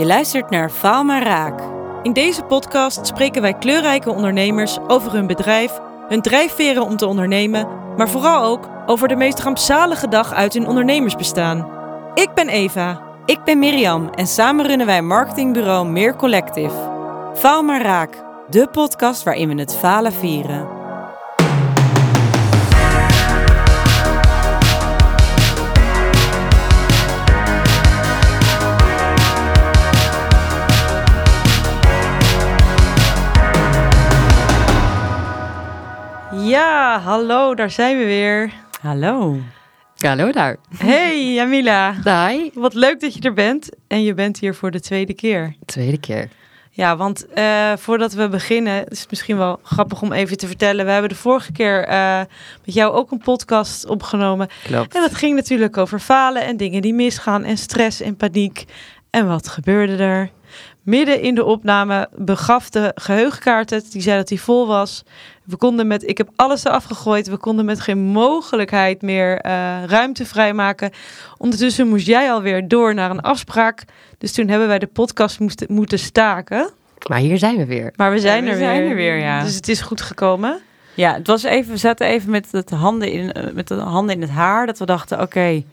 Je luistert naar Faal maar Raak. In deze podcast spreken wij kleurrijke ondernemers over hun bedrijf, hun drijfveren om te ondernemen, maar vooral ook over de meest rampzalige dag uit hun ondernemersbestaan. Ik ben Eva. Ik ben Mirjam en samen runnen wij marketingbureau Meer Collective. Faal maar Raak, de podcast waarin we het falen vieren. Ja, hallo, daar zijn we weer. Hallo. Hallo daar. Hey Jamila. Hi. Wat leuk dat je er bent. En je bent hier voor de tweede keer. Tweede keer. Ja, want uh, voordat we beginnen, is het misschien wel grappig om even te vertellen. We hebben de vorige keer uh, met jou ook een podcast opgenomen. Klopt. En dat ging natuurlijk over falen en dingen die misgaan en stress en paniek. En wat gebeurde er? Midden in de opname begaf de geheugenkaart het. Die zei dat hij vol was. We konden met, ik heb alles eraf gegooid. We konden met geen mogelijkheid meer uh, ruimte vrijmaken. Ondertussen moest jij alweer door naar een afspraak. Dus toen hebben wij de podcast moesten, moeten staken. Maar hier zijn we weer. Maar we zijn, ja, we er, zijn weer. er weer. Ja. Dus het is goed gekomen. Ja, het was even, we zaten even met, het handen in, eh, met de handen in het haar. Dat we dachten, oké, okay,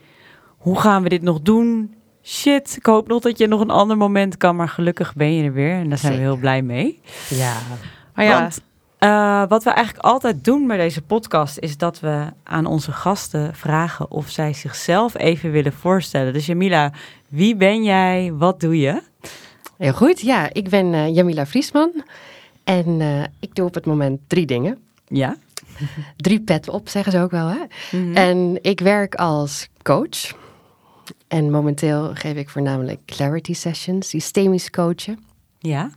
hoe gaan we dit nog doen? Shit, ik hoop nog dat je nog een ander moment kan. Maar gelukkig ben je er weer. En daar zijn Zeker. we heel blij mee. Ja. Maar ja, Want uh, wat we eigenlijk altijd doen bij deze podcast is dat we aan onze gasten vragen of zij zichzelf even willen voorstellen. Dus Jamila, wie ben jij? Wat doe je? Heel goed. Ja, ik ben uh, Jamila Vriesman en uh, ik doe op het moment drie dingen. Ja. drie pet op, zeggen ze ook wel. Hè? Mhm. Mm -hmm. En ik werk als coach. En momenteel geef ik voornamelijk clarity sessions, systemisch coachen. Ja.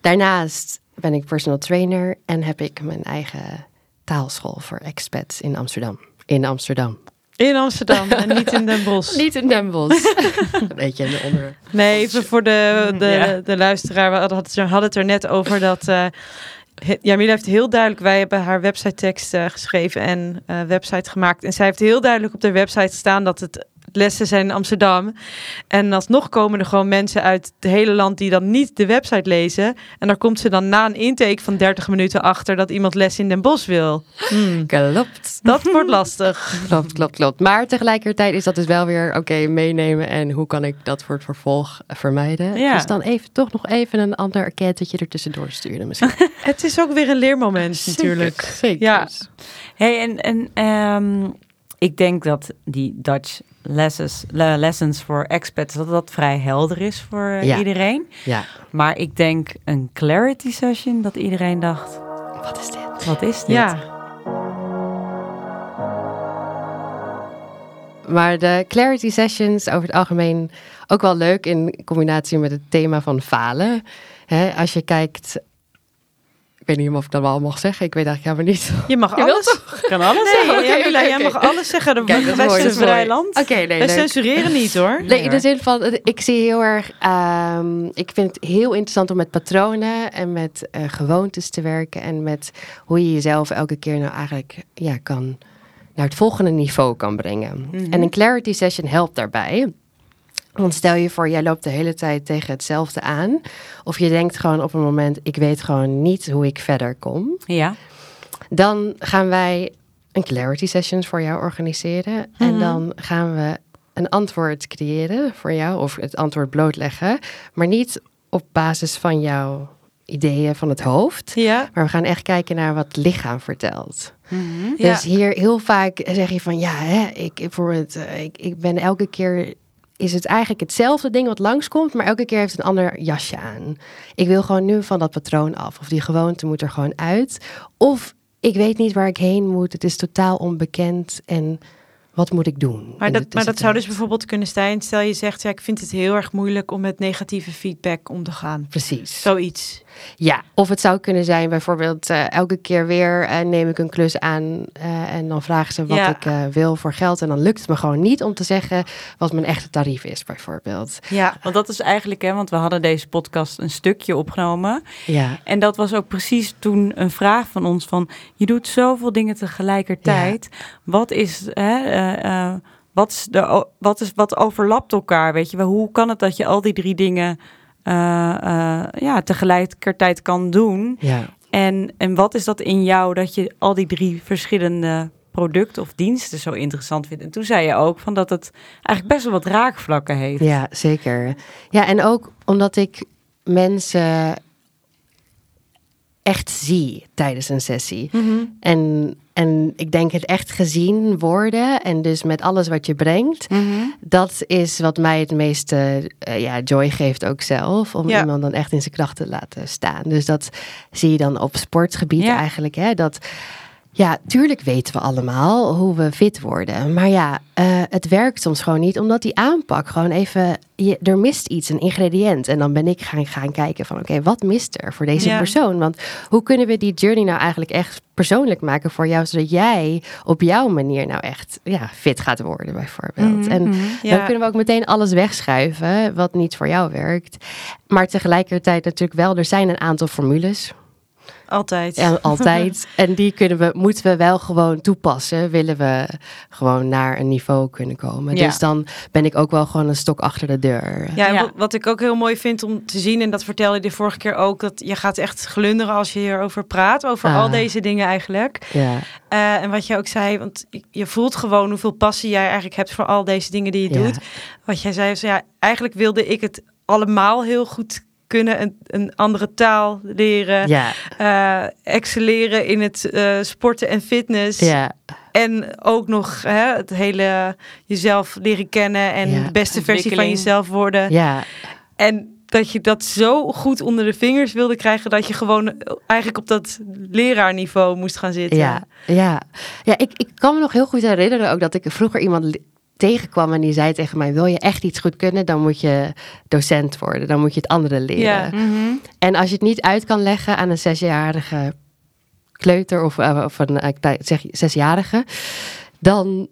Daarnaast ben ik personal trainer en heb ik mijn eigen taalschool voor expats in Amsterdam. In Amsterdam. In Amsterdam en niet in Den Bosch. niet in Den Bosch. Weet je, onder. Nee, even voor de, de, ja. de luisteraar. We hadden het er net over dat... Uh, Jamila heeft heel duidelijk, wij hebben haar website tekst uh, geschreven en uh, website gemaakt. En zij heeft heel duidelijk op de website gestaan dat het lessen zijn in Amsterdam. En alsnog komen er gewoon mensen uit het hele land die dan niet de website lezen. En daar komt ze dan na een intake van 30 minuten achter dat iemand les in Den Bosch wil. Hmm. Klopt. Dat wordt lastig. klopt, klopt, klopt. Maar tegelijkertijd is dat dus wel weer oké okay, meenemen en hoe kan ik dat voor het vervolg vermijden. Ja. Dus dan even toch nog even een ander erkentetje er tussendoor sturen misschien. het is ook weer een leermoment zeker, natuurlijk. Zeker. Ja. Hey, en, en um, ik denk dat die Dutch lessons, lessons voor expats, dat dat vrij helder is voor uh, ja. iedereen. Ja. Maar ik denk een clarity session dat iedereen dacht, wat is dit? Wat is dit? Ja. Maar de clarity sessions over het algemeen ook wel leuk in combinatie met het thema van falen. He, als je kijkt ik weet niet of ik dat wel mag zeggen. Ik weet eigenlijk helemaal niet. Je mag je alles. Toch? Kan alles nee, zeggen. Okay, jij mag alles zeggen. De Kijk, vrij land. Oké, okay, nee, Wij censureren niet hoor. Nee, in de zin van, ik zie heel erg, um, ik vind het heel interessant om met patronen en met uh, gewoontes te werken. En met hoe je jezelf elke keer nou eigenlijk ja, kan, naar het volgende niveau kan brengen. Mhm. Mm -hmm. En een clarity session helpt daarbij. Want stel je voor, jij loopt de hele tijd tegen hetzelfde aan. Of je denkt gewoon op een moment, ik weet gewoon niet hoe ik verder kom. Ja. Dan gaan wij een clarity sessions voor jou organiseren. Mm -hmm. En dan gaan we een antwoord creëren voor jou. Of het antwoord blootleggen. Maar niet op basis van jouw ideeën van het hoofd. Ja. Maar we gaan echt kijken naar wat het lichaam vertelt. Mm -hmm. Dus ja. hier heel vaak zeg je van, ja, hè, ik, bijvoorbeeld, ik, ik ben elke keer is het eigenlijk hetzelfde ding wat langskomt, maar elke keer heeft een ander jasje aan. Ik wil gewoon nu van dat patroon af. Of die gewoonte moet er gewoon uit. Of ik weet niet waar ik heen moet. Het is totaal onbekend en wat moet ik doen? Maar dat, maar dat zou dus bijvoorbeeld kunnen zijn, stel je zegt, ja, ik vind het heel erg moeilijk om met negatieve feedback om te gaan. Precies. Zoiets. Ja, of het zou kunnen zijn bijvoorbeeld uh, elke keer weer uh, neem ik een klus aan uh, en dan vragen ze wat Ja. ik wil voor geld en dan lukt het me gewoon niet om te zeggen wat mijn echte tarief is bijvoorbeeld. Ja. Want dat is eigenlijk, hè, want we hadden deze podcast een stukje opgenomen. Ja, En dat was ook precies toen een vraag van ons van, je doet zoveel dingen tegelijkertijd. Wat is, hè, eh, eh, wat, is de, wat, is, wat overlapt elkaar? Weet je, hoe kan het dat je al die drie dingen ja, tegelijkertijd kan doen? Ja. En, en wat is dat in jou dat je al die drie verschillende producten of diensten zo interessant vindt? En toen zei je ook van dat het eigenlijk best wel wat raakvlakken heeft. Ja, zeker. Ja, en ook omdat ik mensen echt zie tijdens een sessie. Mm En, en ik denk het echt gezien worden en dus met alles wat je brengt, Mhm. dat is wat mij het meeste eh, ja, joy geeft ook zelf. Om Ja. iemand dan echt in zijn kracht te laten staan. Dus dat zie je dan op sportgebied Ja. eigenlijk. Hè, dat, ja, tuurlijk weten we allemaal hoe we fit worden. Maar ja, eh, het werkt soms gewoon niet. Omdat die aanpak gewoon even... Je, er mist iets, een ingrediënt. En dan ben ik gaan, gaan kijken van... Oké, wat mist er voor deze Ja. persoon? Want hoe kunnen we die journey nou eigenlijk echt persoonlijk maken voor jou? Zodat jij op jouw manier nou echt ja, fit gaat worden bijvoorbeeld. Mhm, En mhm. Ja. dan kunnen we ook meteen alles wegschuiven wat niet voor jou werkt. Maar tegelijkertijd natuurlijk wel, er zijn een aantal formules. Altijd. Ja, altijd. en die kunnen we, moeten we wel gewoon toepassen. Willen we gewoon naar een niveau kunnen komen. Ja. Dus dan ben ik ook wel gewoon een stok achter de deur. Ja, en Ja. Wat, wat ik ook heel mooi vind om te zien, en dat vertelde je de vorige keer ook, dat je gaat echt glunderen als je hierover praat, over Ah. al deze dingen eigenlijk. Ja, Eh, en wat je ook zei, want je voelt gewoon hoeveel passie jij eigenlijk hebt voor al deze dingen die je Ja. doet. Wat jij zei, is, ja, eigenlijk wilde ik het allemaal heel goed kunnen, een, een andere taal leren, ja, eh, excelleren in het eh, sporten en fitness. ja, En ook nog hè, het hele jezelf leren kennen en Ja. de beste versie van jezelf worden. ja, En dat je dat zo goed onder de vingers wilde krijgen dat je gewoon eigenlijk op dat leraarniveau moest gaan zitten. ja, ja. ja ik, ik kan me nog heel goed herinneren ook dat ik vroeger iemand tegenkwam en die zei tegen mij: Wil je echt iets goed kunnen, dan moet je docent worden. Dan moet je het andere leren. Ja. Mhm. En als je het niet uit kan leggen aan een zesjarige kleuter of, eh, of een eh, zeg, zesjarige, dan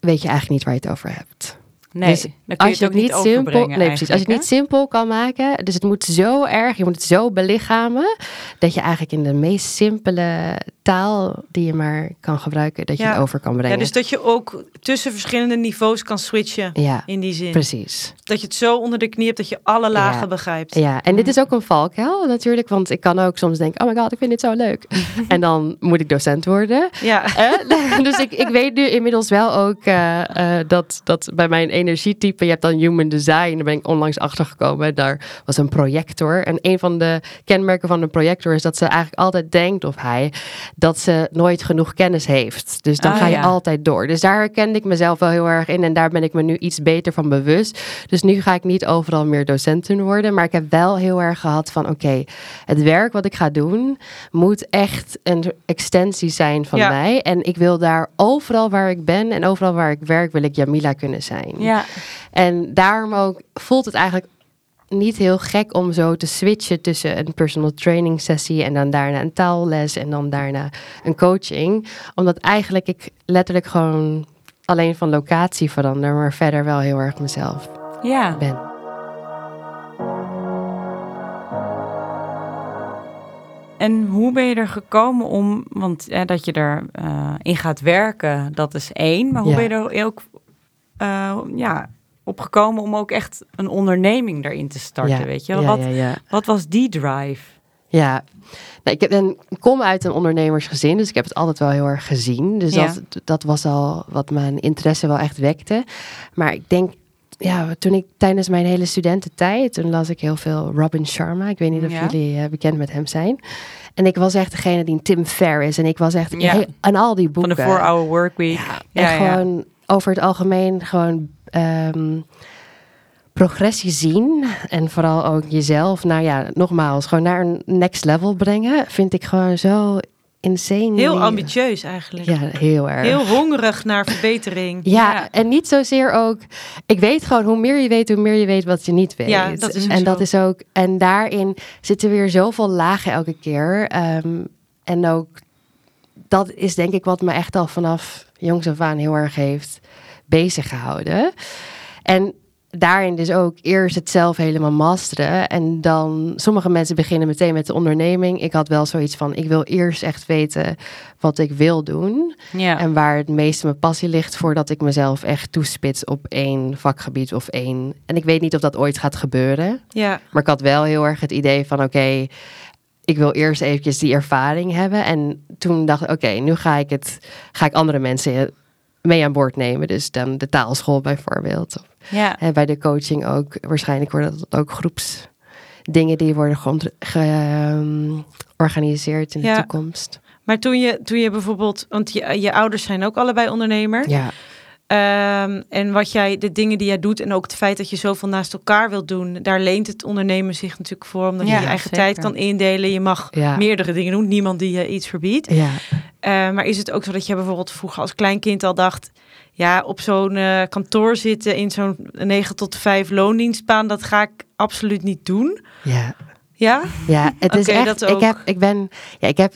weet je eigenlijk niet waar je het over hebt. Nee, Dus dan kun je Als je het ook niet simpel, nee, precies. Als je het niet simpel kan maken, dus het moet zo erg, je moet het zo belichamen, dat je eigenlijk in de meest simpele taal die je maar kan gebruiken, dat je Ja. het over kan Ja, brengen. dus dat je ook tussen verschillende niveaus kan switchen ja, in die zin. precies. Dat je het zo onder de knie hebt dat je alle lagen Ja. begrijpt. Ja, en dit is ook een valkuil natuurlijk, want ik kan ook soms denken, oh my god, ik vind dit zo leuk. en dan moet ik docent worden. Ja. Eh, dus ik, ik weet nu inmiddels wel ook eh, eh, dat, dat bij mijn energietype, je hebt dan human design, daar ben ik onlangs achter gekomen. Daar was een projector. En een van de kenmerken van een projector is dat ze eigenlijk altijd denkt, of hij, dat ze nooit genoeg kennis heeft. Dus dan Ah, ga je ja. altijd door. Dus daar herkende ik mezelf wel heel erg in en daar ben ik me nu iets beter van bewust. Dus nu ga ik niet overal meer docenten worden, maar ik heb wel heel erg gehad van, oké, het werk wat ik ga doen moet echt een extensie zijn van Ja. mij. En ik wil daar overal waar ik ben en overal waar ik werk, wil ik Jamila kunnen zijn. Ja, En daarom ook voelt het eigenlijk niet heel gek om zo te switchen tussen een personal training sessie en dan daarna een taalles en dan daarna een coaching. Omdat eigenlijk ik letterlijk gewoon alleen van locatie verander, maar verder wel heel erg mezelf ja. ben. En hoe ben je er gekomen om, want eh, dat je erin in in gaat werken, dat is één. Maar hoe Ja. ben je er ook eh, ja, op gekomen om ook echt een onderneming daarin te starten, ja, weet je? wat, ja, wat was die drive? Ja, nou, ik, heb, en kom uit een ondernemersgezin, dus ik heb het altijd wel heel erg gezien. Dus dat, dat was al wat mijn interesse wel echt wekte. Maar ik denk, ja, toen ik tijdens mijn hele studententijd, toen las ik heel veel Robin Sharma. Ik weet niet of Ja. jullie eh, bekend met hem zijn. En ik was echt degene die Tim Ferriss en ik was echt Ja. aan al die Van boeken. de 4-hour workweek. Ja, en ja. gewoon over het algemeen gewoon ehm, progressie zien. En vooral ook jezelf, nou ja, nogmaals, gewoon naar een next level brengen. Vind ik gewoon zo insane. Heel ambitieus eigenlijk. Ja, heel erg. Heel hongerig naar verbetering. ja, Ja. en niet zozeer ook. Ik weet gewoon, hoe meer je weet, hoe meer je weet wat je niet weet. Ja, dat is ook en zo. dat is ook. En daarin zitten weer zoveel lagen elke keer. Ehm, en ook dat is denk ik wat me echt al vanaf jongs af aan heel erg heeft bezig gehouden. En daarin dus ook eerst het zelf helemaal masteren. En dan, sommige mensen beginnen meteen met de onderneming. Ik had wel zoiets van, ik wil eerst echt weten wat ik wil doen. Ja. En waar het meeste mijn passie ligt, voordat ik mezelf echt toespits op één vakgebied of één. En ik weet niet of dat ooit gaat gebeuren. Ja, Maar ik had wel heel erg het idee van, oké, ik wil eerst eventjes die ervaring hebben. En toen dacht ik, oké, nu ga ik het, ga ik andere mensen mee aan boord nemen. Dus dan de taalschool bijvoorbeeld. Of ja. en bij de coaching ook, waarschijnlijk worden dat ook groepsdingen die worden geont- georganiseerd in de toekomst. maar toen je, toen je bijvoorbeeld, want je, je ouders zijn ook allebei ondernemer. Ja, Ehm, en wat jij, de dingen die jij doet en ook het feit dat je zoveel naast elkaar wilt doen, daar leent het ondernemen zich natuurlijk voor, omdat je je eigen zeker. tijd kan indelen. Je mag Ja. meerdere dingen doen, niemand die je iets verbiedt. ja, Eh, maar is het ook zo dat je bijvoorbeeld vroeger als kleinkind al dacht, ja, op zo'n eh, kantoor zitten in zo'n 9 tot 5 loondienstbaan, dat ga ik absoluut niet doen. ja. Ja? Ja, het is echt. Ik heb, ik ben, ja, ik heb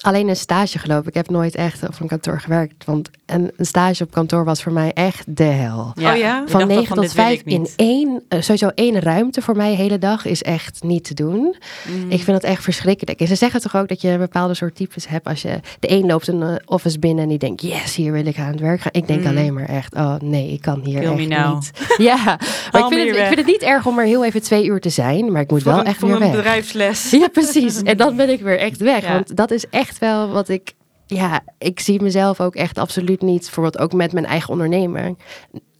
alleen een stage gelopen. Ik heb nooit echt op een kantoor gewerkt, want een, een stage op kantoor was voor mij echt de hel. Oh ja? Van dacht 9 van, tot dit wil 5 ik in één, eh, sowieso één ruimte voor mij de hele dag is echt niet te doen. Mhm. Ik vind dat echt verschrikkelijk. En ze zeggen toch ook dat je een bepaalde soort types hebt. Als je de een loopt een eh, office binnen en die denkt, yes, hier wil ik aan het werk gaan. Ik denk Mm. alleen maar echt, oh nee, ik kan hier Kill echt niet. Ja, maar ik vind, het, ik vind het niet erg om er heel even twee uur te zijn. Maar ik moet Voor wel een, echt voor weer een weg. bedrijfsles. Ja, precies. En dan ben ik weer echt weg. Ja. Want dat is echt wel wat ik. Ja, ik zie mezelf ook echt absoluut niet. Bijvoorbeeld ook met mijn eigen ondernemer.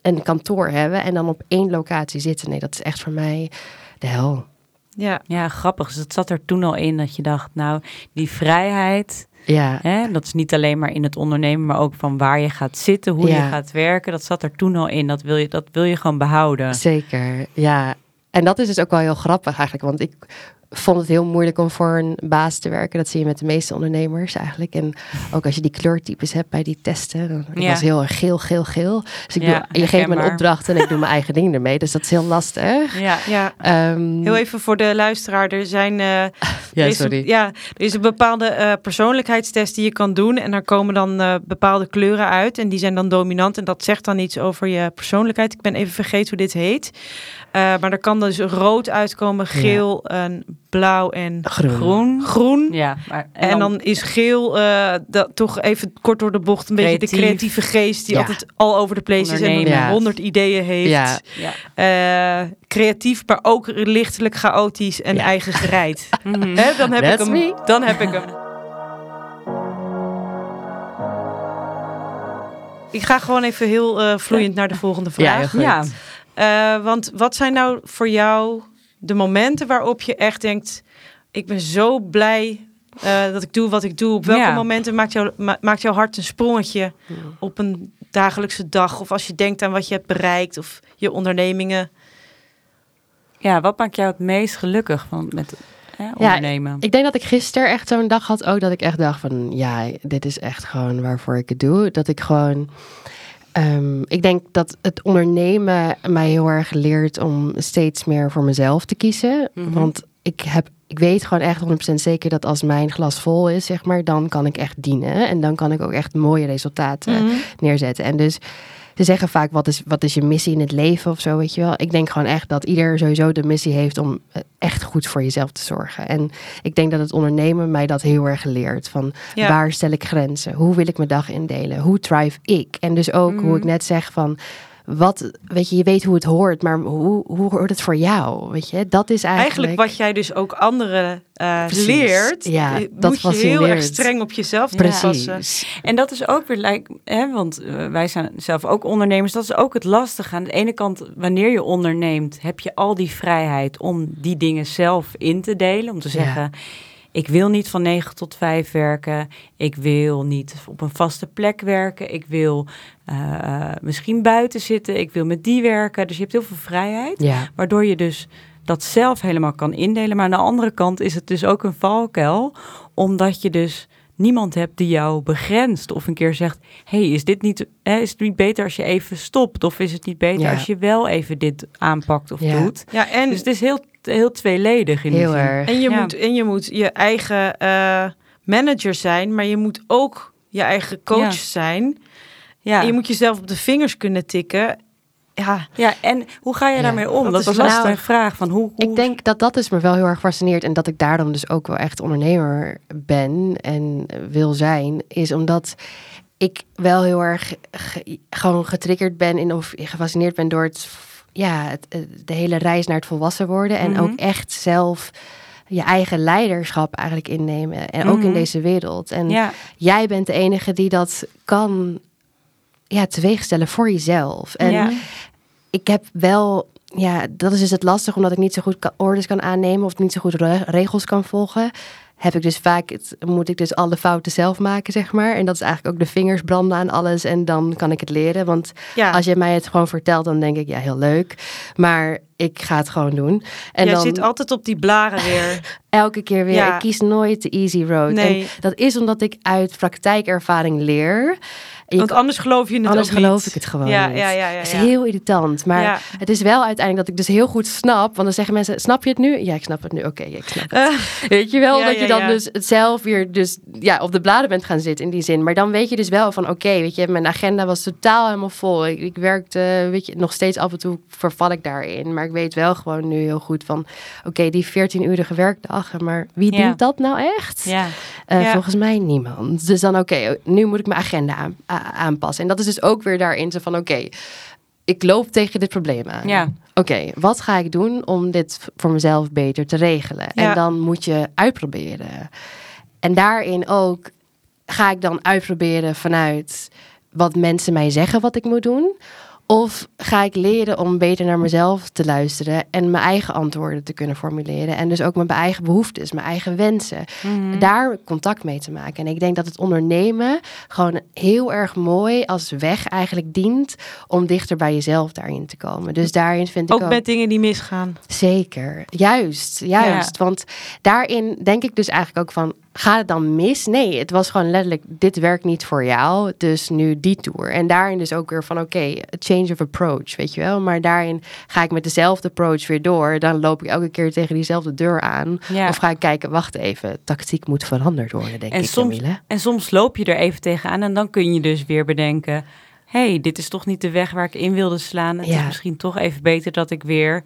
Een kantoor hebben en dan op één locatie zitten. Nee, dat is echt voor mij de hel. Ja. Ja, grappig. Dus het zat er toen al in dat je dacht, nou, die vrijheid, Ja, hè, dat is niet alleen maar in het ondernemen, maar ook van waar je gaat zitten, hoe Ja. je gaat werken. Dat zat er toen al in. Dat wil je, dat wil je gewoon behouden. zeker. Ja. En dat is dus ook wel heel grappig eigenlijk. Want ik vond het heel moeilijk om voor een baas te werken. Dat zie je met de meeste ondernemers eigenlijk. En ook als je die kleurtypes hebt bij die testen. Dan, ik Ja. was heel erg geel, geel, geel. Dus ik Ja, doe, je geeft me een opdracht en ik doe mijn eigen ding ermee. Dus dat is heel lastig. Ja, ja. Ehm, Heel even voor de luisteraar. Er zijn eh, ja, er is sorry. Een, ja, er is een bepaalde eh, persoonlijkheidstest die je kan doen. En daar komen dan eh, bepaalde kleuren uit. En die zijn dan dominant. En dat zegt dan iets over je persoonlijkheid. Ik ben even vergeten hoe dit heet. Eh, maar er kan dus rood uitkomen, geel, en blauw en Groen. groen. groen. Ja, maar, En, dan, is geel eh, dat toch even kort door de bocht een beetje de creatieve geest die Ja. altijd al over de place is en Ondernemen. Ja. honderd ideeën heeft. Ja. ja. Eh, creatief, maar ook lichtelijk chaotisch en Ja. eigen gereid. Mhm. Hè, dan heb ik hem. me. Dan heb ik hem. Ik ga gewoon even heel eh, vloeiend naar de volgende Ja, vraag. heel goed. ja. Eh, want wat zijn nou voor jou de momenten waarop je echt denkt: ik ben zo blij eh, dat ik doe wat ik doe. Op welke Ja. momenten maakt, jou, ma- maakt jouw hart een sprongetje op een dagelijkse dag? Of als je denkt aan wat je hebt bereikt of je ondernemingen. ja, wat maakt jou het meest gelukkig van met hè, ondernemen? Ik denk dat ik gisteren echt zo'n dag had ook dat ik echt dacht van ja, dit is echt gewoon waarvoor ik het doe. Dat ik gewoon. Ehm, ik denk dat het ondernemen mij heel erg leert om steeds meer voor mezelf te kiezen. Mhm. Want ik heb. Ik weet gewoon echt 100% zeker dat als mijn glas vol is, zeg maar, dan kan ik echt dienen. En dan kan ik ook echt mooie resultaten Mhm. neerzetten. En dus ze zeggen vaak, wat is, wat is je missie in het leven of zo, weet je wel. Ik denk gewoon echt dat ieder sowieso de missie heeft om eh, echt goed voor jezelf te zorgen. En ik denk dat het ondernemen mij dat heel erg leert. Van Ja. waar stel ik grenzen? Hoe wil ik mijn dag indelen? Hoe thrive ik? En dus ook hoe ik net zeg van... Wat, weet je, je weet hoe het hoort, maar hoe, hoe hoort het voor jou? Weet je, dat is eigenlijk... Eigenlijk wat jij dus ook anderen eh, Precies. leert, Ja, eh, dat moet je heel erg streng op jezelf toepassen. Precies. En dat is ook weer, like, hè, want eh, wij zijn zelf ook ondernemers. Dat is ook het lastige. Aan de ene kant, wanneer je onderneemt, heb je al die vrijheid om die dingen zelf in te delen. Om te Ja. Ik wil niet van 9 tot 5 werken. Ik wil niet op een vaste plek werken. Ik wil eh, misschien buiten zitten. Ik wil met die werken. Dus je hebt heel veel vrijheid. Ja, Waardoor je dus dat zelf helemaal kan indelen. Maar aan de andere kant is het dus ook een valkuil. Omdat je dus niemand hebt die jou begrenst. Of een keer zegt, hey, is dit niet, hè, is het niet beter als je even stopt? Of is het niet beter Ja. als je wel even dit aanpakt of Ja. doet? Ja, en, Dus het is heel, heel tweeledig in die heel zin. erg. en, je Ja. moet, en je moet je eigen eh, manager zijn, maar je moet ook je eigen coach Ja. zijn. Ja. En je moet jezelf op de vingers kunnen tikken. ja. Ja, en hoe ga je Ja, daarmee om? dat Dat, is was nou- mijn vraag. Van hoe, hoe... Ik denk dat dat dus me wel heel erg fascineert. En dat ik daar dan dus ook wel echt ondernemer ben en wil zijn. Is omdat ik wel heel erg ge- gewoon getriggerd ben in, of gefascineerd ben door het, ja, het, de hele reis naar het volwassen worden. En Mhm. ook echt zelf je eigen leiderschap eigenlijk innemen. En ook in Mhm. deze wereld. En ja, jij bent de enige die dat kan ja, teweegstellen voor jezelf. En ja. ik heb wel, ja, dat is dus het lastig, omdat ik niet zo goed orders kan aannemen of niet zo goed re- regels kan volgen. Heb ik dus vaak, het, moet ik dus alle fouten zelf maken, zeg maar. En dat is eigenlijk ook de vingers branden aan alles en dan kan ik het leren. Want ja. als je mij het gewoon vertelt, dan denk ik, ja, heel leuk. Maar ik ga het gewoon doen. En Jij dan zit altijd op die blaren weer. elke keer weer, Ja. ik kies nooit de easy road. Nee. En dat is omdat ik uit praktijkervaring leer. Je Want anders geloof je het anders niet. geloof ik het gewoon ja, niet. Ja, ja, ja, Het is heel irritant. Maar het is wel uiteindelijk dat ik dus heel goed snap. Want dan zeggen mensen, snap je het nu? Ja, ik snap het nu. Oké, ik snap het. Eh, Weet je wel, dat je dan dus zelf weer dus, ja, op de bladen bent gaan zitten in die zin. Maar dan weet je dus wel van, oké, weet je, mijn agenda was totaal helemaal vol. Ik, ik werkte, weet je, nog steeds af en toe verval ik daarin. Maar ik weet wel gewoon nu heel goed van, oké, die 14-urige werkdag. Maar wie Ja. doet dat nou echt? ja. Eh, Ja. Volgens mij niemand. Dus dan, oké, nu moet ik mijn agenda aan, aanpassen. En dat is dus ook weer daarin zo van, oké, ik loop tegen dit probleem aan. Ja. Oké, wat ga ik doen om dit voor mezelf beter te regelen? En dan moet je uitproberen. En daarin ook ga ik dan uitproberen vanuit wat mensen mij zeggen wat ik moet doen. Of ga ik leren om beter naar mezelf te luisteren en mijn eigen antwoorden te kunnen formuleren. En dus ook mijn eigen behoeftes, mijn eigen wensen. Mhm. Daar contact mee te maken. En ik denk dat het ondernemen gewoon heel erg mooi als weg eigenlijk dient om dichter bij jezelf daarin te komen. Dus daarin vind ik ook ook, met dingen die misgaan. zeker. Juist, juist. Want daarin denk ik dus eigenlijk ook van, gaat het dan mis? Nee, het was gewoon letterlijk, dit werkt niet voor jou, dus nu die tour. En daarin dus ook weer van, oké, change of approach, weet je wel. Maar daarin ga ik met dezelfde approach weer door. Dan loop ik elke keer tegen diezelfde deur aan. Ja. Of ga ik kijken, wacht even, tactiek moet veranderd worden, denk En ik, soms, Camille. en soms loop je er even tegenaan en dan kun je dus weer bedenken... hey, dit is toch niet de weg waar ik in wilde slaan. Het Ja. is misschien toch even beter dat ik weer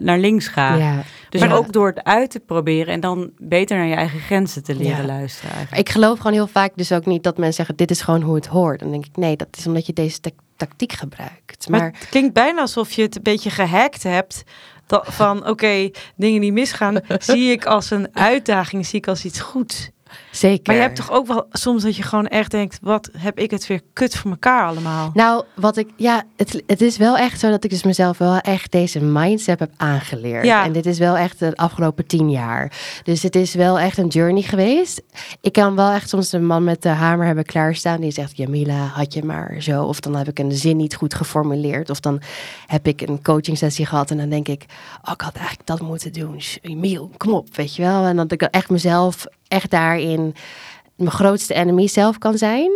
naar links ga. Ja. Dus Maar- ook door het uit te proberen en dan beter naar je eigen grenzen te leren Ja. luisteren. Eigenlijk. Ik geloof gewoon heel vaak dus ook niet dat mensen zeggen, dit is gewoon hoe het hoort. Dan denk ik, nee, dat is omdat je deze ta- tactiek gebruikt. Maar Maar het klinkt bijna alsof je het een beetje gehackt hebt. Dat, van oké, dingen die misgaan, zie ik als een uitdaging, zie ik als iets goeds. Zeker. Maar je hebt toch ook wel soms dat je gewoon echt denkt, wat heb ik het weer kut voor elkaar allemaal. Nou, wat ik, ja, het, het is wel echt zo dat ik dus mezelf wel echt deze mindset heb aangeleerd. Ja. En dit is wel echt de afgelopen tien jaar. Dus het is wel echt een journey geweest. Ik kan wel echt soms de man met de hamer hebben klaarstaan die zegt, Jamila, had je maar zo. Of dan heb ik een zin niet goed geformuleerd. Of dan heb ik een coaching sessie gehad en dan denk ik, oh, ik had eigenlijk dat moeten doen. Emiel, kom op, weet je wel. En dat ik echt mezelf echt daarin mijn grootste enemy zelf kan zijn.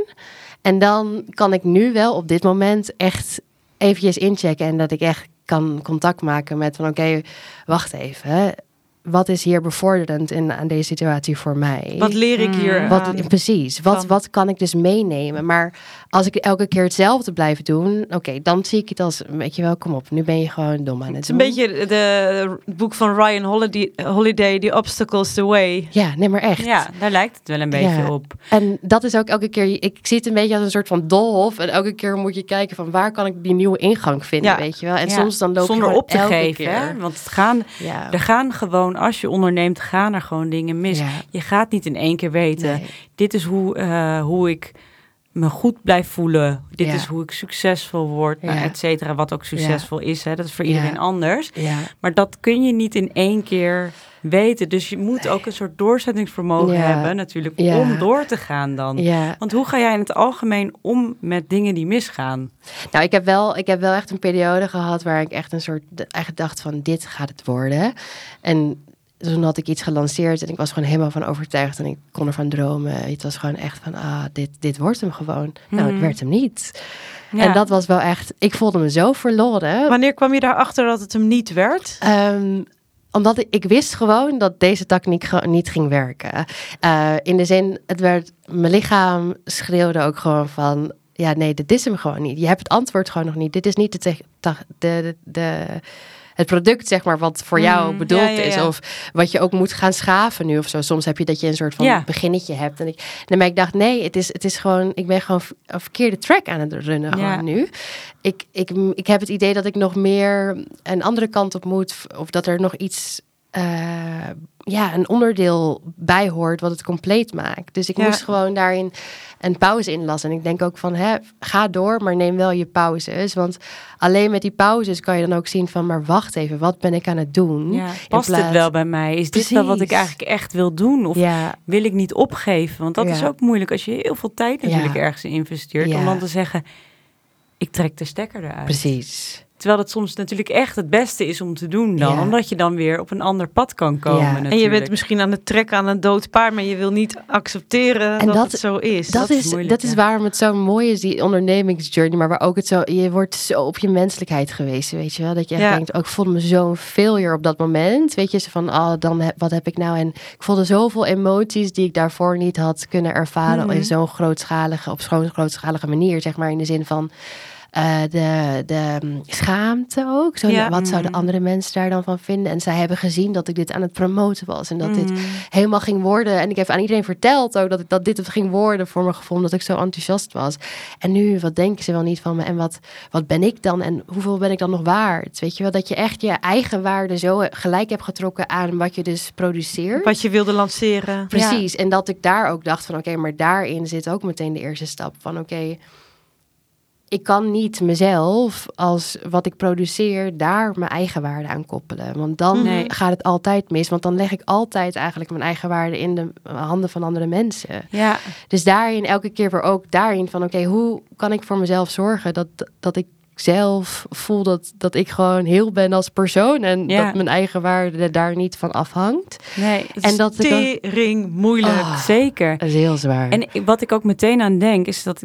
En dan kan ik nu wel op dit moment echt eventjes inchecken en dat ik echt kan contact maken met van oké, wacht even. Wat is hier bevorderend in, aan deze situatie voor mij? Wat leer ik hier Mm. Wat, precies, wat, van- wat kan ik dus meenemen? Maar als ik elke keer hetzelfde blijf doen, oké, dan zie ik het als, weet je wel, kom op, nu ben je gewoon dom aan het Het is een doen. beetje de, het boek van Ryan Holiday, Holiday, The Obstacles the Way. Ja, nee, maar echt. Ja, daar lijkt het wel een beetje Ja. op. En dat is ook elke keer, ik zie het een beetje als een soort van doolhof. En elke keer moet je kijken van waar kan ik die nieuwe ingang vinden, Ja. weet je wel. En Ja, soms dan loop Zonder je gewoon op te elke geven. keer. Hè? Want het gaan, Ja. er gaan gewoon, als je onderneemt, gaan er gewoon dingen mis. Ja. Je gaat niet in één keer weten. Nee. Dit is hoe, eh, hoe ik me goed blijf voelen. Dit Ja. is hoe ik succesvol word, nou, Ja. et cetera. Wat ook succesvol is. Hè? Dat is voor iedereen anders. Maar dat kun je niet in één keer weten. Dus je moet ook een soort doorzettingsvermogen hebben natuurlijk om door te gaan dan. ja. Want hoe ga jij in het algemeen om met dingen die misgaan? Nou, ik heb, wel, ik heb wel echt een periode gehad waar ik echt een soort eigenlijk dacht van dit gaat het worden. En toen had ik iets gelanceerd en ik was gewoon helemaal van overtuigd en ik kon ervan dromen. Het was gewoon echt van, ah, dit, dit wordt hem gewoon. Nou, het Mhm. werd hem niet. Ja. En dat was wel echt, ik voelde me zo verloren. Wanneer kwam je daarachter dat het hem niet werd? Ehm, omdat ik, ik wist gewoon dat deze techniek ge- niet ging werken. Eh, in de zin, het werd, mijn lichaam schreeuwde ook gewoon van, ja, nee, dit is hem gewoon niet. Je hebt het antwoord gewoon nog niet. Dit is niet de, te- de, de, de- het product, zeg maar, wat voor jou Mm, bedoeld ja, ja, is. Of wat je ook moet gaan schaven nu of zo. Soms heb je dat je een soort van beginnetje hebt. En ik, maar ik dacht, nee, het is, het is gewoon, ik ben gewoon een verkeerde track aan het runnen gewoon nu. Ik, ik, ik heb het idee dat ik nog meer een andere kant op moet. Of dat er nog iets, eh, ja, een onderdeel bij hoort wat het compleet maakt. Dus ik Ja. moest gewoon daarin een pauze inlassen. En ik denk ook van, hè, ga door, maar neem wel je pauzes. Want alleen met die pauzes kan je dan ook zien van, maar wacht even, wat ben ik aan het doen? Ja, past het wel bij mij? Is dit wel wat ik eigenlijk echt wil doen? Of Ja, wil ik niet opgeven? Want dat is ook moeilijk als je heel veel tijd natuurlijk ergens in investeert. Om dan te zeggen, ik trek de stekker eruit. precies. Terwijl het soms natuurlijk echt het beste is om te doen dan. Ja. Omdat je dan weer op een ander pad kan komen Ja. En je bent misschien aan het trekken aan een dood paard, maar je wil niet accepteren En dat, dat- het zo is. Dat, is is, moeilijk, dat is waarom het zo mooi is, die ondernemingsjourney. Maar waar ook het zo, je wordt zo op je menselijkheid geweest, weet je wel. Dat je echt Ja. denkt, oh, ik voelde me zo'n failure op dat moment. Weet je, zo van, oh, dan heb, wat heb ik nou? En ik voelde zoveel emoties die ik daarvoor niet had kunnen ervaren Mhm. in zo'n grootschalige, op zo'n grootschalige manier. Zeg maar in de zin van, eh, de, de mm, schaamte ook. Zo, Ja. Wat zouden Mhm. andere mensen daar dan van vinden? En zij hebben gezien dat ik dit aan het promoten was. En dat dit Mhm. helemaal ging worden. En ik heb aan iedereen verteld ook dat, ik, dat dit het ging worden voor mijn gevoel. Omdat ik zo enthousiast was. En nu, wat denken ze wel niet van me? En wat, wat ben ik dan? En hoeveel ben ik dan nog waard? Weet je wel, dat je echt je eigen waarde zo gelijk hebt getrokken aan wat je dus produceert. Wat je wilde lanceren. Precies. En dat ik daar ook dacht van oké, maar daarin zit ook meteen de eerste stap van oké. Ik kan niet mezelf als wat ik produceer daar mijn eigen waarde aan koppelen. Want dan Nee. gaat het altijd mis. Want dan leg ik altijd eigenlijk mijn eigen waarde in de handen van andere mensen. Ja, Dus daarin elke keer weer ook daarin van oké, hoe kan ik voor mezelf zorgen dat, dat ik zelf voel dat, dat ik gewoon heel ben als persoon en Ja. dat mijn eigen waarde daar niet van afhangt. nee, Het En is dat dan- tering moeilijk. Oh. zeker. Dat is heel zwaar. En wat ik ook meteen aan denk, is dat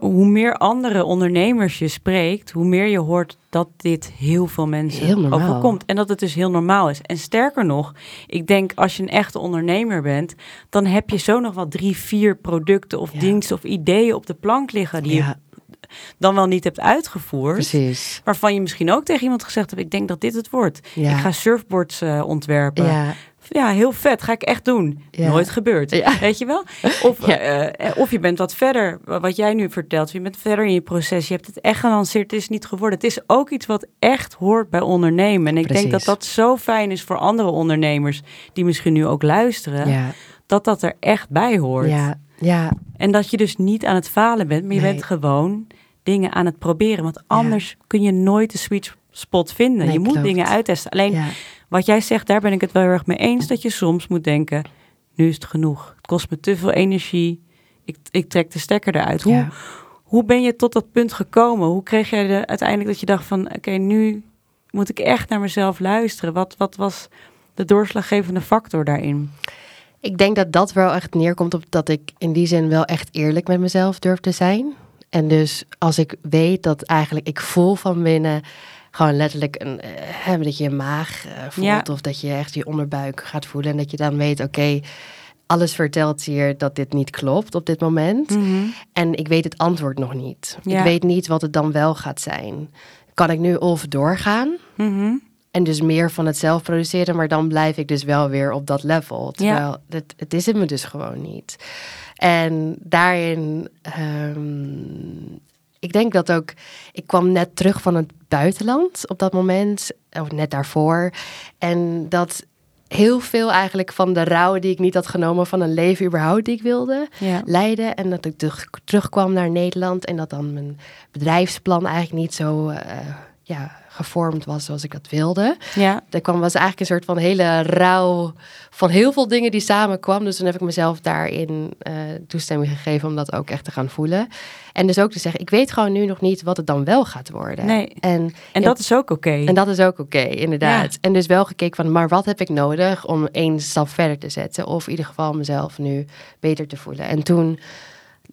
hoe meer andere ondernemers je spreekt, hoe meer je hoort dat dit heel veel mensen Heel overkomt. En dat het dus heel normaal is. En sterker nog, ik denk als je een echte ondernemer bent, dan heb je zo nog wel drie, vier producten of Ja. diensten of ideeën op de plank liggen die je dan wel niet hebt uitgevoerd. precies. Waarvan je misschien ook tegen iemand gezegd hebt, ik denk dat dit het wordt. Ja. Ik ga surfboards eh, ontwerpen. Ja. Ja, heel vet, ga ik echt doen. Ja. Nooit gebeurd. Ja. Weet je wel? Of, Ja. eh, eh, of je bent wat verder, wa- wat jij nu vertelt. Je bent verder in je proces. Je hebt het echt gelanceerd, het is niet geworden. Het is ook iets wat echt hoort bij ondernemen. En ik denk dat dat zo fijn is voor andere ondernemers... die misschien nu ook luisteren, dat dat er echt bij hoort. ja, ja, En dat je dus niet aan het falen bent, maar je Nee. bent gewoon dingen aan het proberen. Want anders kun je nooit de sweet spot vinden. Nee, je moet klopt. dingen uittesten. Alleen. Wat jij zegt, daar ben ik het wel heel erg mee eens. Dat je soms moet denken, nu is het genoeg. Het kost me te veel energie. Ik, ik trek de stekker eruit. Hoe, Ja. hoe ben je tot dat punt gekomen? Hoe kreeg jij de, uiteindelijk dat je dacht van... oké, nu moet ik echt naar mezelf luisteren. Wat, wat was de doorslaggevende factor daarin? Ik denk dat dat wel echt neerkomt op dat ik in die zin wel echt eerlijk met mezelf durf te zijn. En dus als ik weet dat eigenlijk ik voel van binnen gewoon letterlijk een, eh, hè, dat je je maag eh, voelt Ja. of dat je echt je onderbuik gaat voelen en dat je dan weet, oké, alles vertelt hier dat dit niet klopt op dit moment. En ik weet het antwoord nog niet. Ja. Ik weet niet wat het dan wel gaat zijn. Kan ik nu of doorgaan Mhm. en dus meer van het zelf produceren, maar dan blijf ik dus wel weer op dat level. Terwijl het, het is het me dus gewoon niet. En daarin, ehm, ik denk dat ook, ik kwam net terug van het buitenland op dat moment, of net daarvoor. En dat heel veel eigenlijk van de rouw die ik niet had genomen van een leven überhaupt die ik wilde, Ja. leiden. En dat ik terug, terugkwam naar Nederland en dat dan mijn bedrijfsplan eigenlijk niet zo eh, ja, gevormd was zoals ik dat wilde. Ja. Er kwam, was eigenlijk een soort van hele rouw van heel veel dingen die samenkwamen. Dus toen heb ik mezelf daarin eh, toestemming gegeven om dat ook echt te gaan voelen. En dus ook te zeggen, ik weet gewoon nu nog niet wat het dan wel gaat worden. Nee. En, En Ja. dat is ook oké. en dat is ook oké, inderdaad. En dus wel gekeken van, maar wat heb ik nodig om één stap verder te zetten? Of in ieder geval mezelf nu beter te voelen. En toen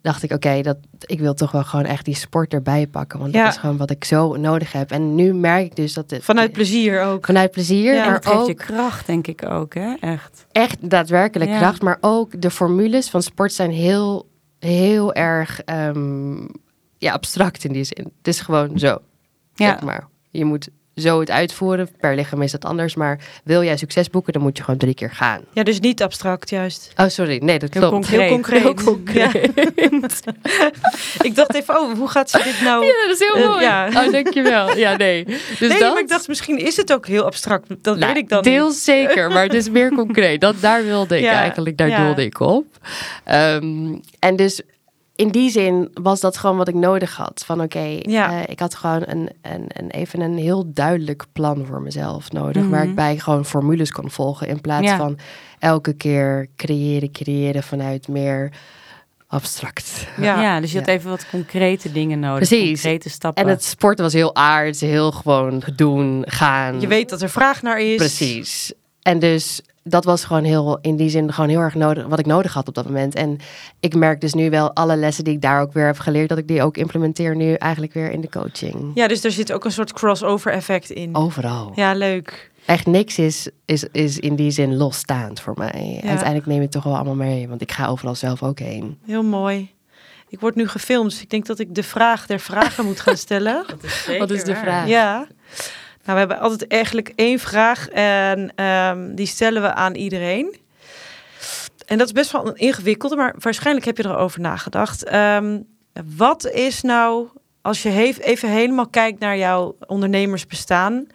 dacht ik, oké, dat ik wil toch wel gewoon echt die sport erbij pakken. Want Ja. dat is gewoon wat ik zo nodig heb. En nu merk ik dus dat het... Vanuit plezier ook. Vanuit plezier, Ja, maar het geeft ook je kracht, denk ik ook, hè? Echt. echt daadwerkelijk Ja. kracht. Maar ook de formules van sport zijn heel, heel erg... ehm, ja, abstract in die zin. Het is gewoon zo. Ja. Zeg maar. Je moet zo het uitvoeren. Per lichaam is dat anders. Maar wil jij succes boeken, dan moet je gewoon drie keer gaan. Ja, dus niet abstract juist. Oh, sorry. Nee, dat Heel klopt. concreet. Heel concreet. Heel concreet. Ik dacht even, oh, hoe gaat ze dit nou... Ja, dat is heel Eh, mooi. ja. Oh, dankjewel. Ja, nee. Dus nee, dat... maar ik dacht, misschien is het ook heel abstract. Dat Nou, weet ik dan Deels zeker, maar het is meer concreet. Dat, daar wilde ik Ja, eigenlijk, daar ja. doelde ik op. Ehm, en dus in die zin was dat gewoon wat ik nodig had. Van oké, Ja. eh, ik had gewoon een, een, een, even een heel duidelijk plan voor mezelf nodig. Mhm. Waar ik bij gewoon formules kon volgen. In plaats Ja. van elke keer creëren, creëren vanuit meer abstract. Ja. Ja, dus je had Ja. even wat concrete dingen nodig. Precies. Concrete stappen. En het sporten was heel aards, heel gewoon doen, gaan. Je weet dat er vraag naar is. Precies. En dus dat was gewoon heel, in die zin, gewoon heel erg nodig, wat ik nodig had op dat moment. En ik merk dus nu wel alle lessen die ik daar ook weer heb geleerd, dat ik die ook implementeer nu eigenlijk weer in de coaching. Ja, dus er zit ook een soort crossover effect in. Overal. Ja, leuk. Echt niks is, is, is in die zin losstaand voor mij. Ja. En uiteindelijk neem ik het toch wel allemaal mee, want ik ga overal zelf ook heen. Heel mooi. Ik word nu gefilmd, dus ik denk dat ik de vraag der vragen moet gaan stellen. Wat is de vraag? Ja. Nou, we hebben altijd eigenlijk één vraag en ehm, die stellen we aan iedereen. En dat is best wel een ingewikkelde, maar waarschijnlijk heb je erover nagedacht. Ehm, wat is nou, als je even helemaal kijkt naar jouw ondernemersbestaan,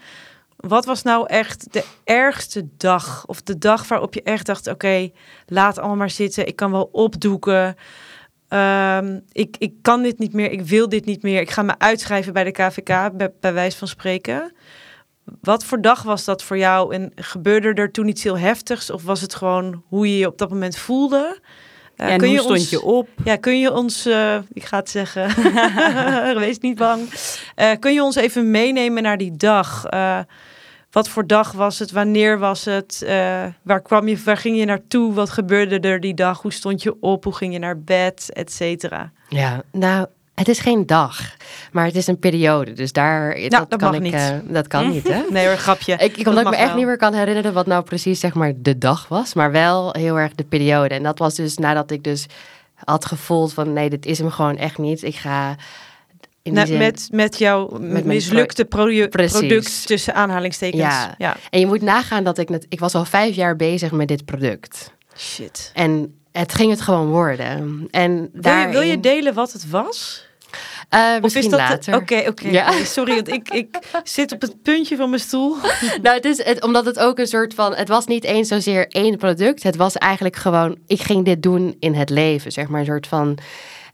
wat was nou echt de ergste dag? Of de dag waarop je echt dacht, oké, laat allemaal maar zitten. Ik kan wel opdoeken. Ehm, ik, ik kan dit niet meer. Ik wil dit niet meer. Ik ga me uitschrijven bij de KVK, bij, bij wijze van spreken. Wat voor dag was dat voor jou? En gebeurde er toen iets heel heftigs? Of was het gewoon hoe je je op dat moment voelde? Ja, en hoe stond je op? Ja, kun je ons, eh, ik ga het zeggen, wees niet bang. Eh, kun je ons even meenemen naar die dag? Wat voor dag was het? Wanneer was het? Waar kwam je? Waar ging je naartoe? Wat gebeurde er die dag? Hoe stond je op? Hoe ging je naar bed? Et cetera. Ja, nou, het is geen dag, maar het is een periode. Dus daar, dat, dat kan mag ik, niet. eh, dat kan niet, hè? Nee hoor, grapje. Ik, ik Dat omdat ik me echt wel. niet meer kan herinneren wat nou precies zeg maar de dag was, maar wel heel erg de periode. En dat was dus nadat ik dus had gevoeld van nee, dit is hem gewoon echt niet. Ik ga zin- met, met jouw mijn mislukte Precies. product tussen aanhalingstekens. Ja. ja. En je moet nagaan dat ik net, ik was al vijf jaar bezig met dit product. Shit. En het ging het gewoon worden. En Wil je, wil je delen wat het was? Of misschien is dat later. Oké, oké. Ja. Sorry, want ik, ik zit op het puntje van mijn stoel. Nou, het is het, omdat het ook een soort van. Het was niet eens zozeer één product. Het was eigenlijk gewoon. Ik ging dit doen in het leven. Zeg maar een soort van.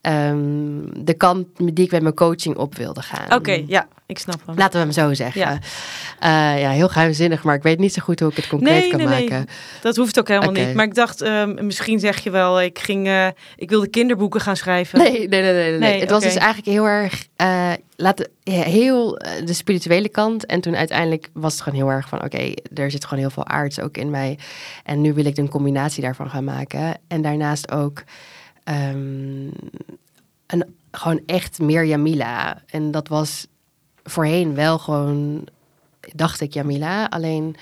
Ehm, de kant die ik met mijn coaching op wilde gaan. Oké, ja, ik snap hem. Laten we hem zo zeggen. Ja. Ja. ja, heel geheimzinnig, maar ik weet niet zo goed hoe ik het concreet Nee, kan nee, nee. maken. Dat hoeft ook helemaal niet. Maar ik dacht, ehm, misschien zeg je wel, ik ging, eh, ik wilde kinderboeken gaan schrijven. Nee, nee, nee, nee. nee. Nee, het was dus eigenlijk heel erg. eh, laten, ja, heel eh, de spirituele kant. En toen uiteindelijk was het gewoon heel erg van: oké, er zit gewoon heel veel aards ook in mij. En nu wil ik een combinatie daarvan gaan maken. En daarnaast ook. Ehm, een, gewoon echt meer Jamila. En dat was voorheen wel gewoon, dacht ik Jamila. Alleen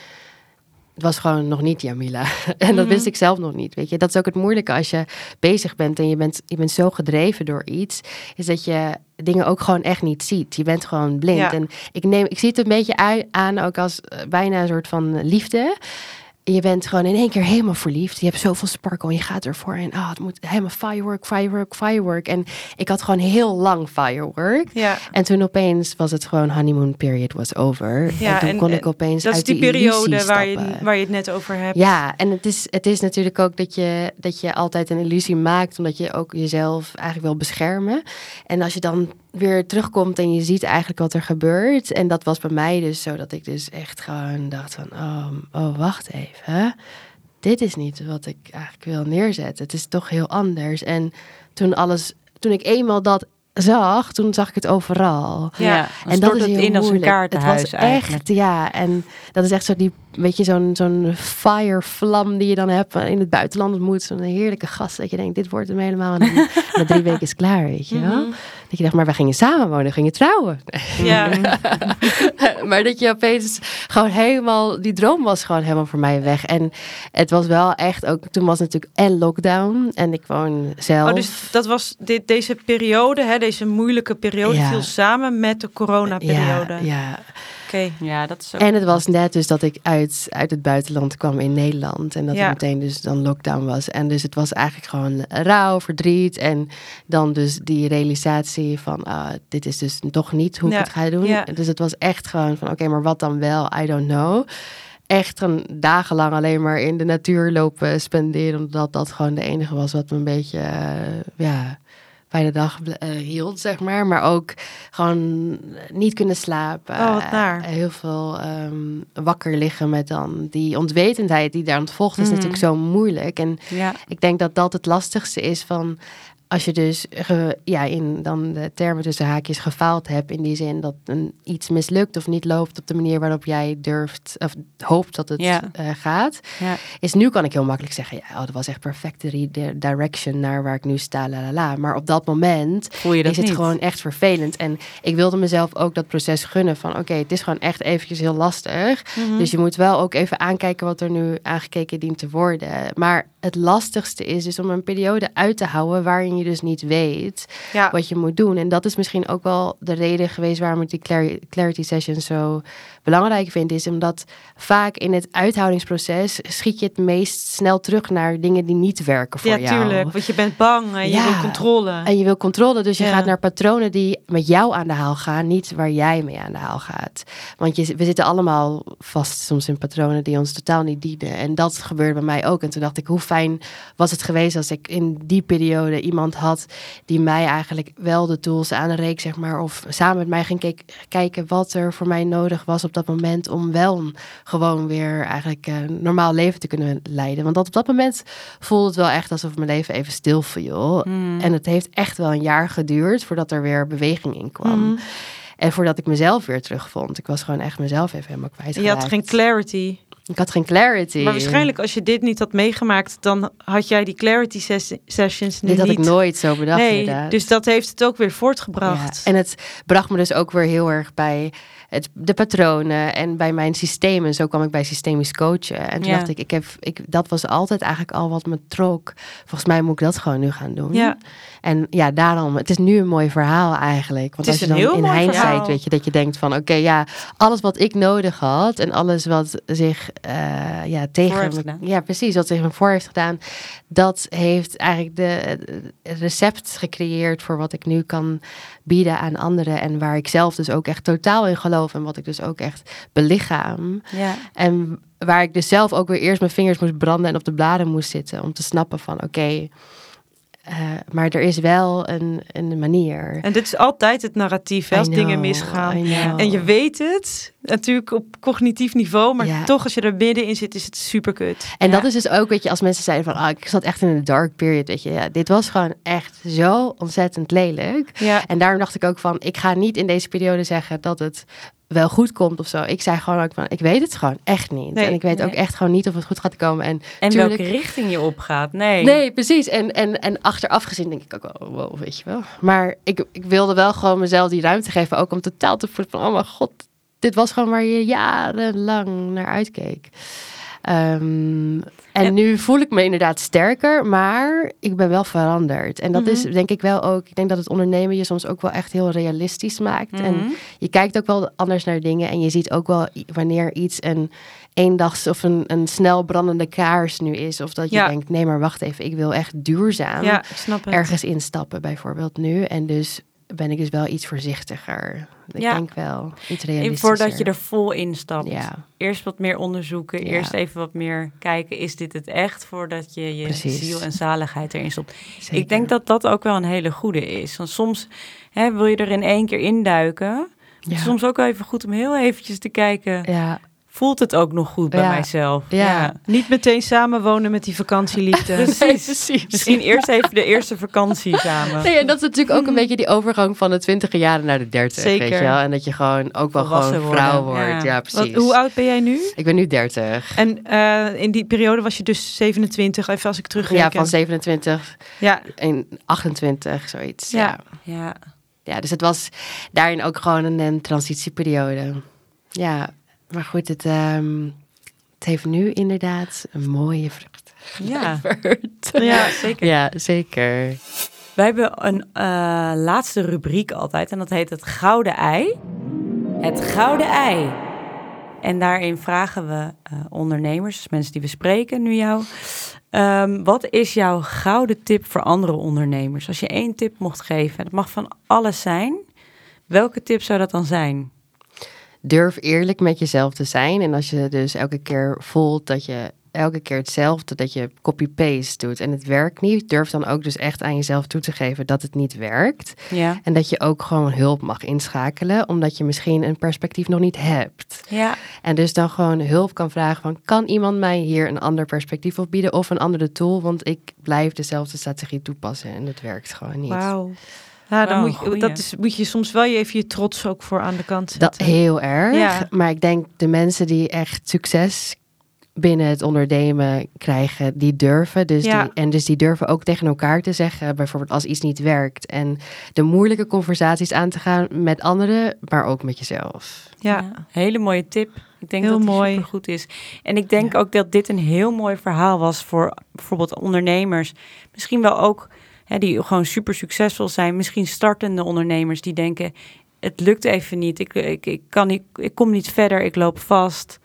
het was gewoon nog niet Jamila. en dat Mhm. wist ik zelf nog niet. Weet je, dat is ook het moeilijke als je bezig bent en je bent, je bent zo gedreven door iets, is dat je dingen ook gewoon echt niet ziet. Je bent gewoon blind. Ja. En ik, neem, ik zie het een beetje aan ook als eh, bijna een soort van liefde. Je bent gewoon in één keer helemaal verliefd. Je hebt zoveel sparkle en je gaat ervoor. En ah, het moet helemaal firework, firework, firework. En ik had gewoon heel lang firework. Ja, En toen opeens was het gewoon honeymoon period was over. Ja, en toen en- kon en ik opeens dat is die periode waar je, waar je het net over hebt. Ja, en het is, het is natuurlijk ook dat je, dat je altijd een illusie maakt, omdat je ook jezelf eigenlijk wil beschermen. En als je dan weer terugkomt en je ziet eigenlijk wat er gebeurt. En dat was bij mij dus zo dat ik dus echt gewoon dacht van, oh, oh wacht even. Dit is niet wat ik eigenlijk wil neerzetten. Het is toch heel anders. En toen alles, toen ik eenmaal dat zag, toen zag ik het overal. Ja, en dat is het heel in als een moeilijk. kaartenhuis Het was eigenlijk. echt, ja. En dat is echt zo die, weet je, zo'n zo'n firevlam die je dan hebt in het buitenland ontmoet. Zo'n heerlijke gast dat je denkt, dit wordt hem helemaal. En na drie weken is het klaar, weet je wel. Mhm. Dat je dacht, maar we gingen samenwonen, we gingen trouwen. Ja. maar dat je opeens gewoon helemaal, die droom was gewoon helemaal voor mij weg. En het was wel echt ook, toen was natuurlijk en lockdown en ik woon zelf. Oh, dus dat was dit, deze periode, hè, deze moeilijke periode, Ja. viel samen met de coronaperiode. Ja, ja. Oké. Ja, dat is ook... En het was net dus dat ik uit, uit het buitenland kwam in Nederland. En dat Ja. er meteen dus dan lockdown was. En dus het was eigenlijk gewoon rouw, verdriet. En dan dus die realisatie van, ah, dit is dus toch niet hoe Ja, ik het ga doen. ja. Dus het was echt gewoon van, oké, maar wat dan wel? I don't know. Echt een dagenlang alleen maar in de natuur lopen spenderen. Omdat dat gewoon de enige was wat me een beetje, eh, ja, bij de dag eh, hield, zeg maar. Maar ook gewoon niet kunnen slapen. Oh, wat naar. Eh, heel veel ehm, wakker liggen met dan die onwetendheid die daar ontvolgt. is Mhm. natuurlijk zo moeilijk. En Ja, ik denk dat dat het lastigste is van als je dus ge- ja, in dan de termen tussen haakjes gefaald hebt in die zin dat een, iets mislukt of niet loopt op de manier waarop jij durft of hoopt dat het Ja. eh, gaat. ja. Is nu kan ik heel makkelijk zeggen, ja, oh, dat was echt perfecte redirection naar waar ik nu sta, la la la. Maar op dat moment Voel je dat is het niet? gewoon echt vervelend. En ik wilde mezelf ook dat proces gunnen van oké, het is gewoon echt eventjes heel lastig. Mhm. Dus je moet wel ook even aankijken wat er nu aangekeken dient te worden. Maar het lastigste is dus om een periode uit te houden waarin je dus niet weet ja. wat je moet doen. En dat is misschien ook wel de reden geweest waarom ik die clar- clarity session zo belangrijk vind. Is omdat vaak in het uithoudingsproces schiet je het meest snel terug naar dingen die niet werken voor ja, jou. tuurlijk. Want je bent bang en je Ja. wil controle. En je wil controle, dus je Ja. gaat naar patronen die met jou aan de haal gaan, niet waar jij mee aan de haal gaat. Want je, we zitten allemaal vast soms in patronen die ons totaal niet dienen. En dat gebeurde bij mij ook. En toen dacht ik, hoe fijn was het geweest als ik in die periode iemand had die mij eigenlijk wel de tools aanreek, zeg maar. Of samen met mij ging kijken wat er voor mij nodig was op dat moment om wel gewoon weer eigenlijk een normaal leven te kunnen leiden. Want dat, op dat moment voelde het wel echt alsof mijn leven even stil viel. Hmm. En het heeft echt wel een jaar geduurd voordat er weer beweging in kwam. Mhm. En voordat ik mezelf weer terugvond. Ik was gewoon echt mezelf even helemaal kwijt. Je had geen clarity. Ik had geen clarity. Maar waarschijnlijk als je dit niet had meegemaakt, dan had jij die clarity ses- sessions nu Dit had niet. ik nooit zo bedacht nee, inderdaad. dus dat heeft het ook weer voortgebracht. Ja, En het bracht me dus ook weer heel erg bij het, de patronen en bij mijn systemen. Zo kwam ik bij systemisch coachen. En toen Ja. dacht ik, ik heb, ik, dat was altijd eigenlijk al wat me trok. Volgens mij moet ik dat gewoon nu gaan doen. Ja. En ja, daarom, het is nu een mooi verhaal eigenlijk. Want als je dan in hindsight, weet je, dat je denkt van, oké, ja, alles wat ik nodig had en alles wat zich eh, ja, tegen me, ja, precies, wat zich me voor heeft gedaan, dat heeft eigenlijk de het recept gecreëerd voor wat ik nu kan bieden aan anderen en waar ik zelf dus ook echt totaal in geloof en wat ik dus ook echt belichaam. Ja. En waar ik dus zelf ook weer eerst mijn vingers moest branden en op de bladen moest zitten om te snappen van oké, eh, maar er is wel een, een manier. En dit is altijd het narratief, hè, als dingen misgaan. En je weet het, natuurlijk op cognitief niveau, maar toch als je er middenin zit, is het super kut. En Ja. dat is dus ook, weet je, als mensen zeiden van, ah, ik zat echt in een dark period, weet je, ja, dit was gewoon echt zo ontzettend lelijk. Ja, En daarom dacht ik ook van, ik ga niet in deze periode zeggen dat het wel goed komt of zo. Ik zei gewoon ook van, ik weet het gewoon echt niet. Nee, en ik weet ook echt gewoon niet of het goed gaat komen. En, En tuurlijk- welke richting je opgaat. Nee. Nee, precies. En, en, en achteraf gezien denk ik ook wel, wow, weet je wel. Maar ik, ik wilde wel gewoon mezelf die ruimte geven, ook om totaal te voelen van, oh mijn god, dit was gewoon waar je jarenlang naar uitkeek. Ehm, en, nu voel ik me inderdaad sterker, maar ik ben wel veranderd. En dat is Mhm. denk ik wel ook, ik denk dat het ondernemen je soms ook wel echt heel realistisch maakt. En Mhm. je kijkt ook wel anders naar dingen en je ziet ook wel wanneer iets een eendags of een, een snel brandende kaars nu is. Of dat je Ja. denkt, nee maar wacht even, ik wil echt duurzaam ja, ergens instappen bijvoorbeeld nu. En dus ben ik dus wel iets voorzichtiger. Ik Ja. denk wel iets En realistischer. Voordat je er vol instapt. Ja, Eerst wat meer onderzoeken. Ja. Eerst even wat meer kijken. Is dit het echt? Voordat je je Precies. ziel en zaligheid erin stopt. zeker. Ik denk dat dat ook wel een hele goede is. Want soms hè, wil je er in één keer induiken. Het is soms ook wel even goed om heel eventjes te kijken. Ja, Voelt het ook nog goed bij Ja. mijzelf? Ja. Niet meteen samenwonen met die vakantieliefde. Precies. Nee, precies. Misschien eerst even de eerste vakantie samen. Nee, en dat is natuurlijk ook een beetje die overgang van de twintige jaren naar de dertig. Zeker. Weet je wel? En dat je gewoon ook wel Volwassen gewoon vrouw worden, wordt. ja. Ja, precies. Wat, hoe oud ben jij nu? Ik ben nu 30. En eh, in die periode was je dus 27, even als ik terugreken. Ja, van 27 Ja, en 28, zoiets. Ja. Ja. Ja. ja, dus het was daarin ook gewoon een, een transitieperiode. Ja, maar goed, het, ehm, het heeft nu inderdaad een mooie vrucht. Ja, Ja, zeker. Ja, zeker. Wij hebben een eh, laatste rubriek altijd en dat heet het Gouden Ei. Het Gouden Ei. En daarin vragen we eh, ondernemers, dus mensen die we spreken, nu jou. ehm, wat is jouw gouden tip voor andere ondernemers? Als je één tip mocht geven, en het mag van alles zijn. Welke tip zou dat dan zijn? Durf eerlijk met jezelf te zijn. En als je dus elke keer voelt dat je elke keer hetzelfde, dat je copy-paste doet en het werkt niet, durf dan ook dus echt aan jezelf toe te geven dat het niet werkt. Ja. En dat je ook gewoon hulp mag inschakelen, omdat je misschien een perspectief nog niet hebt. Ja. En dus dan gewoon hulp kan vragen van, kan iemand mij hier een ander perspectief op bieden of een andere tool? Want ik blijf dezelfde strategie toepassen en het werkt gewoon niet. Wauw. Ja, dan Wauw, moet je, dat is, moet je soms wel je even je trots ook voor aan de kant Dat zetten. heel erg. Ja. Maar ik denk de mensen die echt succes binnen het ondernemen krijgen, die durven. Dus Ja. die, en dus die durven ook tegen elkaar te zeggen, bijvoorbeeld als iets niet werkt. En de moeilijke conversaties aan te gaan met anderen, maar ook met jezelf. ja. hele mooie tip. Ik denk Heel dat die mooi. super goed is. En ik denk ook dat dit een heel mooi verhaal was voor bijvoorbeeld ondernemers. Misschien wel ook die gewoon super succesvol zijn. Misschien startende ondernemers die denken: het lukt even niet. Ik, ik, ik, kan niet, ik kom niet verder. Ik loop vast.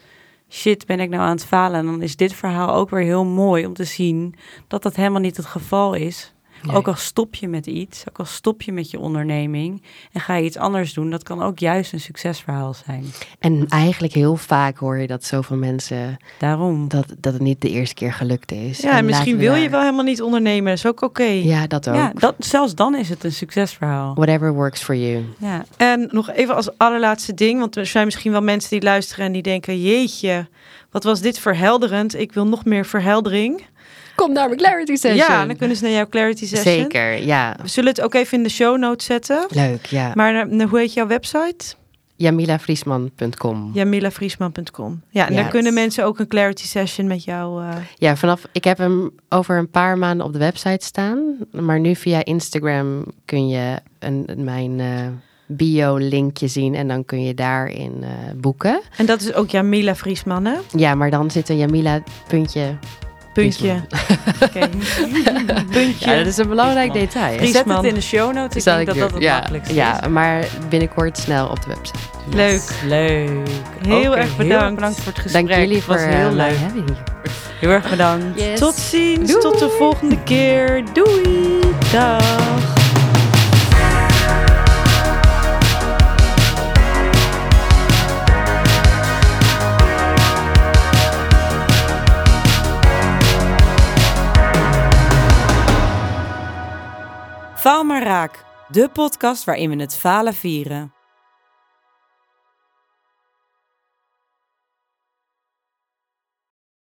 Shit, ben ik nou aan het falen? En dan is dit verhaal ook weer heel mooi om te zien dat dat helemaal niet het geval is. Nee. Ook al stop je met iets, ook al stop je met je onderneming en ga je iets anders doen, dat kan ook juist een succesverhaal zijn. En eigenlijk heel vaak hoor je dat zoveel mensen, Daarom. dat, dat het niet de eerste keer gelukt is. Ja, en misschien wil je wel helemaal niet ondernemen. Dat is ook oké. Ja, dat ook. Ja, dat, zelfs dan is het een succesverhaal. Whatever works for you. Ja, En nog even als allerlaatste ding, want er zijn misschien wel mensen die luisteren en die denken: jeetje, wat was dit verhelderend? Ik wil nog meer verheldering. Kom naar mijn clarity session. Ja, dan kunnen ze naar jouw clarity session. Zeker, ja. We zullen het ook even in de show notes zetten. Leuk, ja. Maar eh, hoe heet jouw website? JamilaVriesman.com. jamilafriesman.com. Ja, en daar kunnen mensen ook een clarity session met jou. eh, Ja, vanaf, ik heb hem over een paar maanden op de website staan. Maar nu via Instagram kun je een, mijn eh, bio-linkje zien. En dan kun je daarin eh, boeken. En dat is ook Jamila Vriesman, hè? Ja, maar dan zit een Jamila puntje. Puntje. oké. Puntje. Ja, dat is een belangrijk detail. Zet het in de show notes. Ik Zal denk dat ik dat het ja, makkelijkste ja, is. maar binnenkort snel op de website. Leuk. Leuk. Heel erg bedankt. bedankt voor het gesprek. Dank jullie Het voor was eh, heel mij leuk. hebben hier. Heel erg bedankt. Tot ziens. Doei. Tot de volgende keer. Doei. Dag. Faal maar raak. De podcast waarin we het falen vieren.